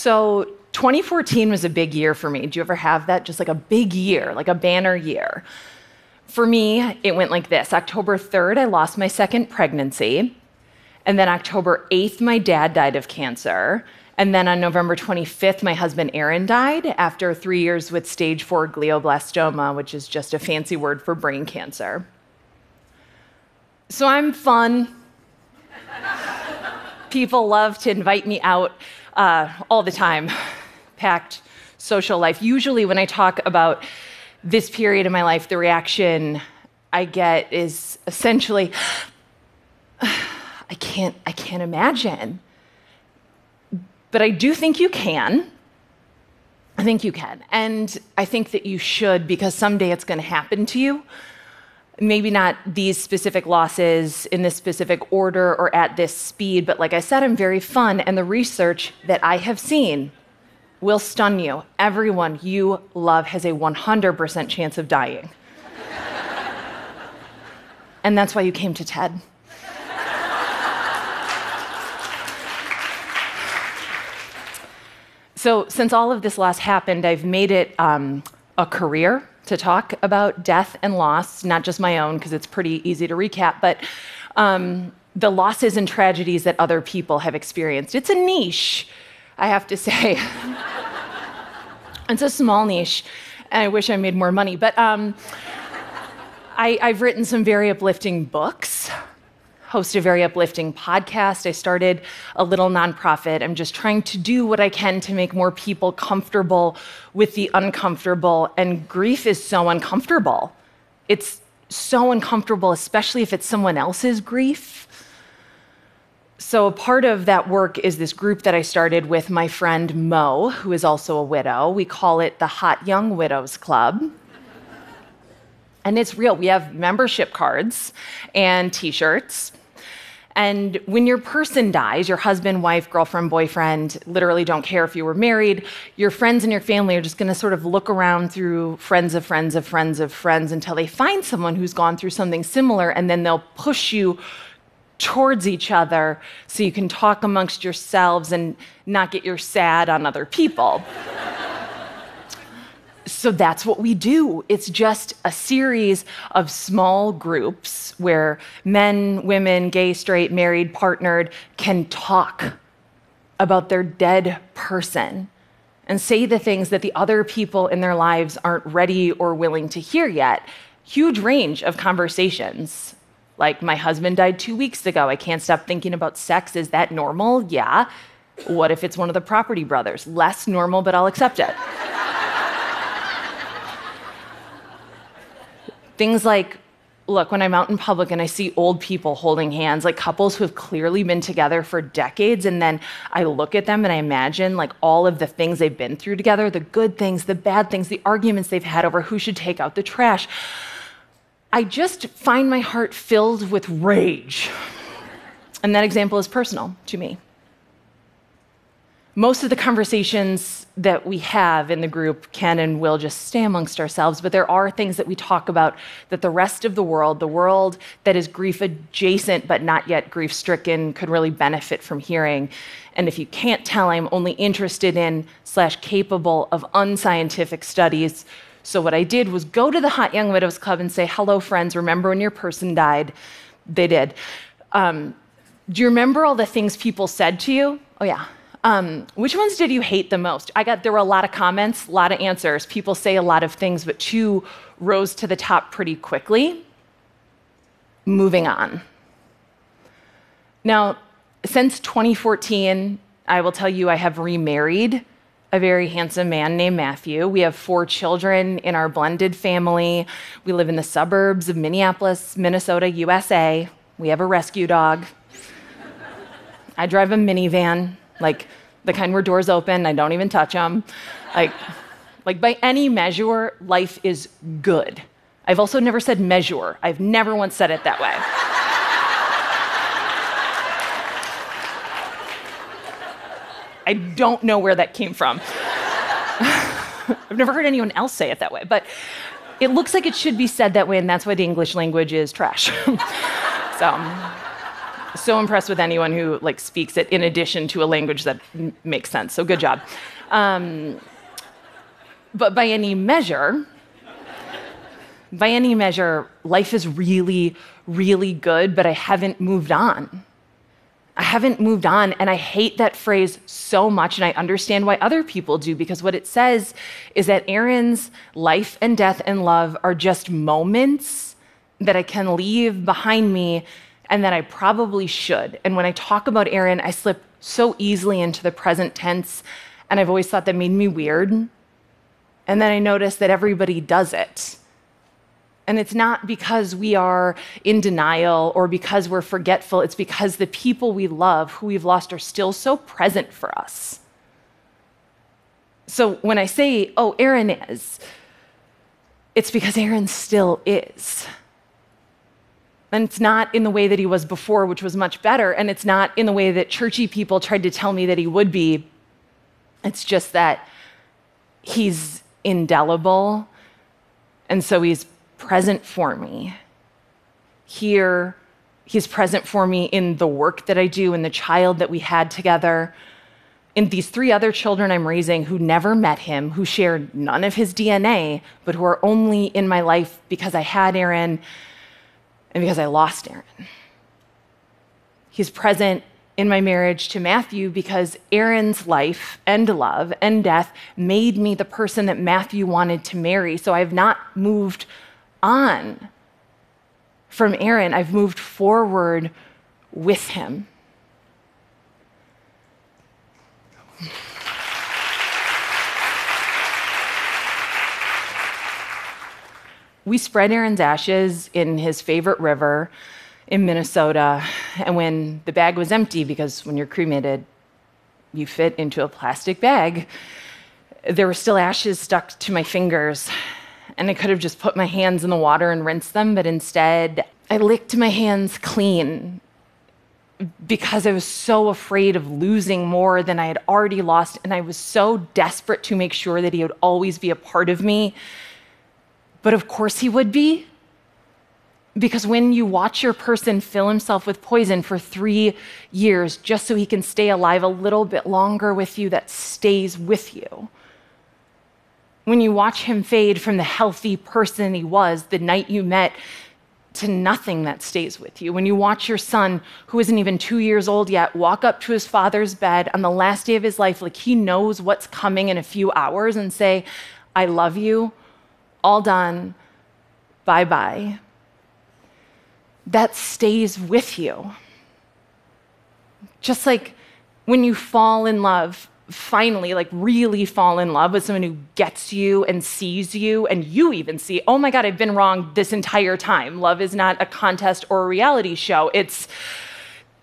So 2014 was a big year for me. Do you ever have that? Just like a big year, like a banner year. For me, it went like this October 3rd, I lost my second pregnancy. And then October 8th, my dad died of cancer. And then on November 25th, my husband Aaron died after three years with stage four glioblastoma, which is just a fancy word for brain cancer. So I'm fun. People love to invite me out uh, all the time, packed social life. Usually, when I talk about this period in my life, the reaction I get is essentially, I can't, I can't imagine. But I do think you can. I think you can. And I think that you should because someday it's going to happen to you maybe not these specific losses in this specific order or at this speed, but like I said, I'm very fun, and the research that I have seen will stun you. Everyone you love has a 100% chance of dying. and that's why you came to TED. so, since all of this loss happened, I've made it um, a career to talk about death and loss, not just my own, because it's pretty easy to recap, but um, the losses and tragedies that other people have experienced. It's a niche, I have to say. it's a small niche, and I wish I made more money. But um, I, I've written some very uplifting books host a very uplifting podcast. I started a little nonprofit. I'm just trying to do what I can to make more people comfortable with the uncomfortable. And grief is so uncomfortable. It's so uncomfortable, especially if it's someone else's grief. So, a part of that work is this group that I started with my friend Mo, who is also a widow. We call it the Hot Young Widows Club. And it's real. We have membership cards and t shirts. And when your person dies, your husband, wife, girlfriend, boyfriend, literally don't care if you were married, your friends and your family are just going to sort of look around through friends of friends of friends of friends until they find someone who's gone through something similar, and then they'll push you towards each other so you can talk amongst yourselves and not get your sad on other people. So that's what we do. It's just a series of small groups where men, women, gay, straight, married, partnered can talk about their dead person and say the things that the other people in their lives aren't ready or willing to hear yet. Huge range of conversations. Like, my husband died two weeks ago. I can't stop thinking about sex. Is that normal? Yeah. What if it's one of the property brothers? Less normal, but I'll accept it. Things like, look, when I'm out in public and I see old people holding hands, like couples who have clearly been together for decades, and then I look at them and I imagine like all of the things they've been through together the good things, the bad things, the arguments they've had over who should take out the trash. I just find my heart filled with rage. And that example is personal to me most of the conversations that we have in the group can and will just stay amongst ourselves, but there are things that we talk about that the rest of the world, the world that is grief adjacent but not yet grief stricken, could really benefit from hearing. And if you can't tell, I'm only interested in slash capable of unscientific studies. So what I did was go to the Hot Young Widows Club and say, "Hello, friends. Remember when your person died?" They did. Um, do you remember all the things people said to you? Oh yeah. Um, which ones did you hate the most? I got there were a lot of comments, a lot of answers. People say a lot of things, but two rose to the top pretty quickly. Moving on. Now, since 2014, I will tell you I have remarried a very handsome man named Matthew. We have four children in our blended family. We live in the suburbs of Minneapolis, Minnesota, USA. We have a rescue dog. I drive a minivan like the kind where doors open, I don't even touch them. Like, like by any measure, life is good. I've also never said measure. I've never once said it that way. I don't know where that came from. I've never heard anyone else say it that way, but it looks like it should be said that way, and that's why the English language is trash. so, um, so impressed with anyone who like speaks it in addition to a language that m- makes sense. So good job. Um, but by any measure, by any measure, life is really, really good, but I haven't moved on. I haven't moved on, and I hate that phrase so much, and I understand why other people do, because what it says is that Aaron's life and death and love are just moments that I can leave behind me and that I probably should. And when I talk about Aaron, I slip so easily into the present tense, and I've always thought that made me weird. And then I notice that everybody does it. And it's not because we are in denial or because we're forgetful, it's because the people we love, who we've lost, are still so present for us. So when I say, oh, Aaron is, it's because Aaron still is. And it's not in the way that he was before, which was much better. And it's not in the way that churchy people tried to tell me that he would be. It's just that he's indelible. And so he's present for me. Here, He's present for me in the work that I do, in the child that we had together, in these three other children I'm raising who never met him, who shared none of his DNA, but who are only in my life because I had Aaron and because I lost Aaron. He's present in my marriage to Matthew because Aaron's life and love and death made me the person that Matthew wanted to marry. So I've not moved on from Aaron, I've moved forward with him. We spread Aaron's ashes in his favorite river in Minnesota. And when the bag was empty, because when you're cremated, you fit into a plastic bag, there were still ashes stuck to my fingers and I could have just put my hands in the water and rinsed them, but instead I licked my hands clean because I was so afraid of losing more than I had already lost. And I was so desperate to make sure that he would always be a part of me. But of course, he would be. Because when you watch your person fill himself with poison for three years just so he can stay alive a little bit longer with you, that stays with you when you watch him fade from the healthy person he was the night you met to nothing that stays with you. When you watch your son, who isn't even two years old yet, walk up to his father's bed on the last day of his life, like he knows what's coming in a few hours, and say, I love you, all done, bye bye. That stays with you. Just like when you fall in love finally like really fall in love with someone who gets you and sees you and you even see oh my god i've been wrong this entire time love is not a contest or a reality show it's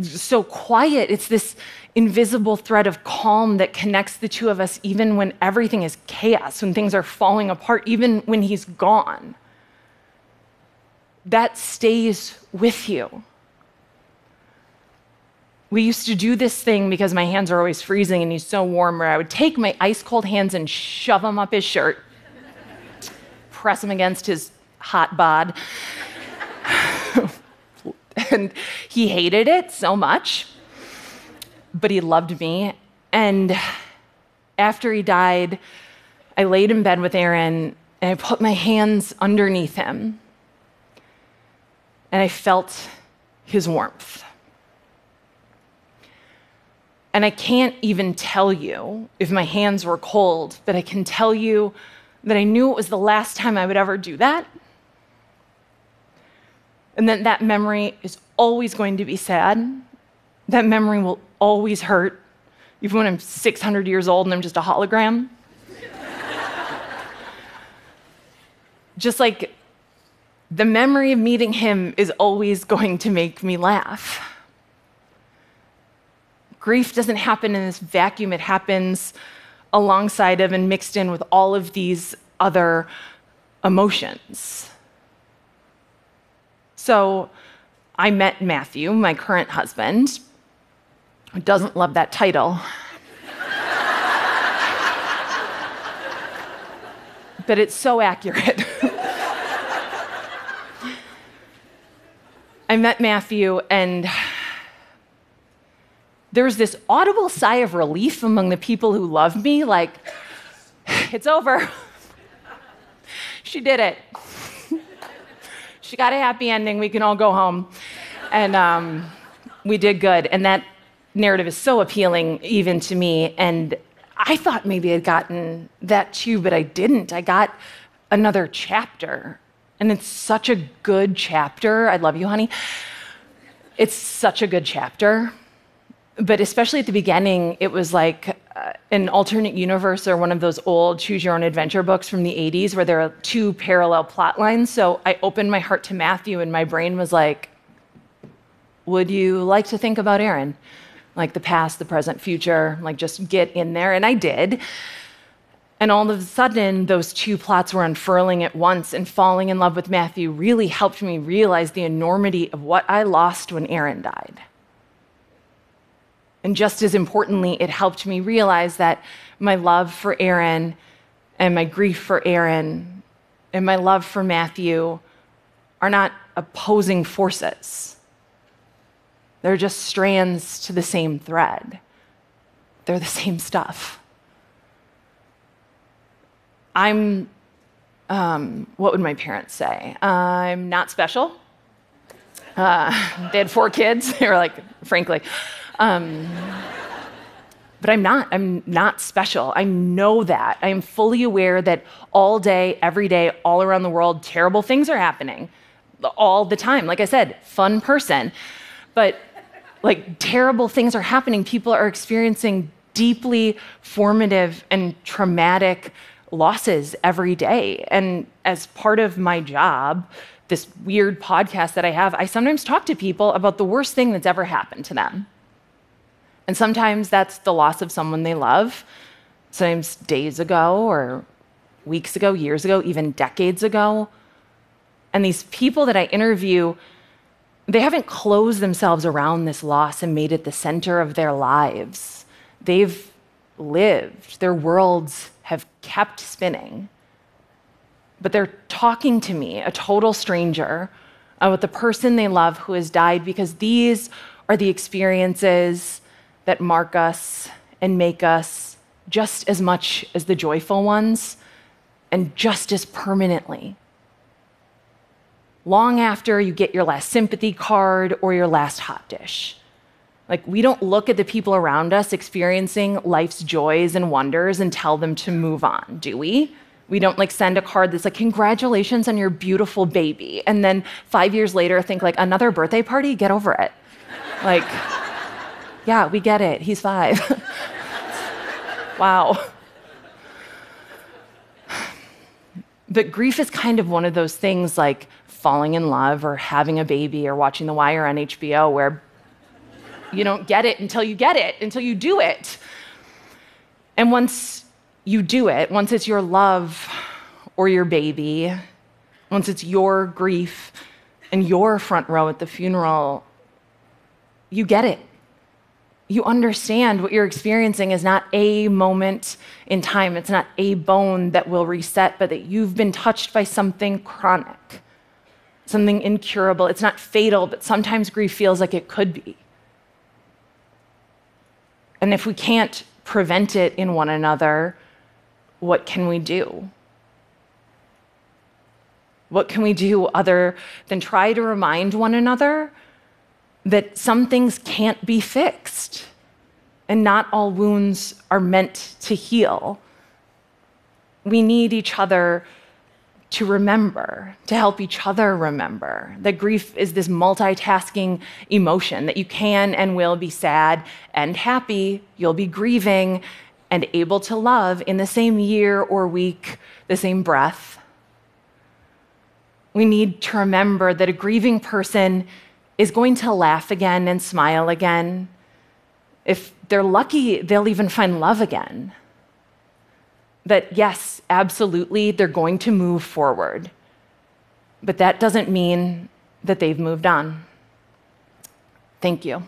so quiet it's this invisible thread of calm that connects the two of us even when everything is chaos when things are falling apart even when he's gone. That stays with you. We used to do this thing because my hands are always freezing and he's so warm, where I would take my ice cold hands and shove them up his shirt, press them against his hot bod. and he hated it so much, but he loved me. And after he died, I laid in bed with Aaron and I put my hands underneath him and I felt his warmth. And I can't even tell you if my hands were cold, but I can tell you that I knew it was the last time I would ever do that. And that that memory is always going to be sad. That memory will always hurt, even when I'm 600 years old and I'm just a hologram. just like the memory of meeting him is always going to make me laugh. Grief doesn't happen in this vacuum, it happens alongside of and mixed in with all of these other emotions. So I met Matthew, my current husband, doesn't love that title. but it's so accurate. I met Matthew and there's this audible sigh of relief among the people who love me like, it's over. she did it. she got a happy ending. We can all go home. And um, we did good. And that narrative is so appealing even to me. And I thought maybe I'd gotten that too, but I didn't. I got another chapter. And it's such a good chapter. I love you, honey. It's such a good chapter. But especially at the beginning, it was like uh, an alternate universe or one of those old choose your own adventure books from the 80s where there are two parallel plot lines. So I opened my heart to Matthew, and my brain was like, Would you like to think about Aaron? Like the past, the present, future, like just get in there. And I did. And all of a sudden, those two plots were unfurling at once, and falling in love with Matthew really helped me realize the enormity of what I lost when Aaron died. And just as importantly, it helped me realize that my love for Aaron and my grief for Aaron and my love for Matthew are not opposing forces. They're just strands to the same thread. They're the same stuff. I'm, um, what would my parents say? I'm not special. Uh, they had four kids. they were like, frankly. Um, but I'm not. I'm not special. I know that. I am fully aware that all day, every day, all around the world, terrible things are happening all the time. Like I said, fun person. But like terrible things are happening. People are experiencing deeply formative and traumatic losses every day. And as part of my job, this weird podcast that I have, I sometimes talk to people about the worst thing that's ever happened to them. And sometimes that's the loss of someone they love, sometimes days ago or weeks ago, years ago, even decades ago. And these people that I interview, they haven't closed themselves around this loss and made it the center of their lives. They've lived, their worlds have kept spinning. But they're talking to me, a total stranger, about the person they love who has died because these are the experiences that mark us and make us just as much as the joyful ones and just as permanently. Long after you get your last sympathy card or your last hot dish. Like, we don't look at the people around us experiencing life's joys and wonders and tell them to move on, do we? We don't like send a card that's like, congratulations on your beautiful baby. And then five years later, think like, another birthday party? Get over it. like, yeah, we get it. He's five. wow. But grief is kind of one of those things like falling in love or having a baby or watching The Wire on HBO where you don't get it until you get it, until you do it. And once you do it, once it's your love or your baby, once it's your grief and your front row at the funeral, you get it you understand what you're experiencing is not a moment in time. It's not a bone that will reset, but that you've been touched by something chronic, something incurable. It's not fatal, but sometimes grief feels like it could be. And if we can't prevent it in one another, what can we do? What can we do other than try to remind one another that some things can't be fixed and not all wounds are meant to heal. We need each other to remember, to help each other remember that grief is this multitasking emotion, that you can and will be sad and happy, you'll be grieving and able to love in the same year or week, the same breath. We need to remember that a grieving person is going to laugh again and smile again. If they're lucky, they'll even find love again. That, yes, absolutely, they're going to move forward. But that doesn't mean that they've moved on. Thank you.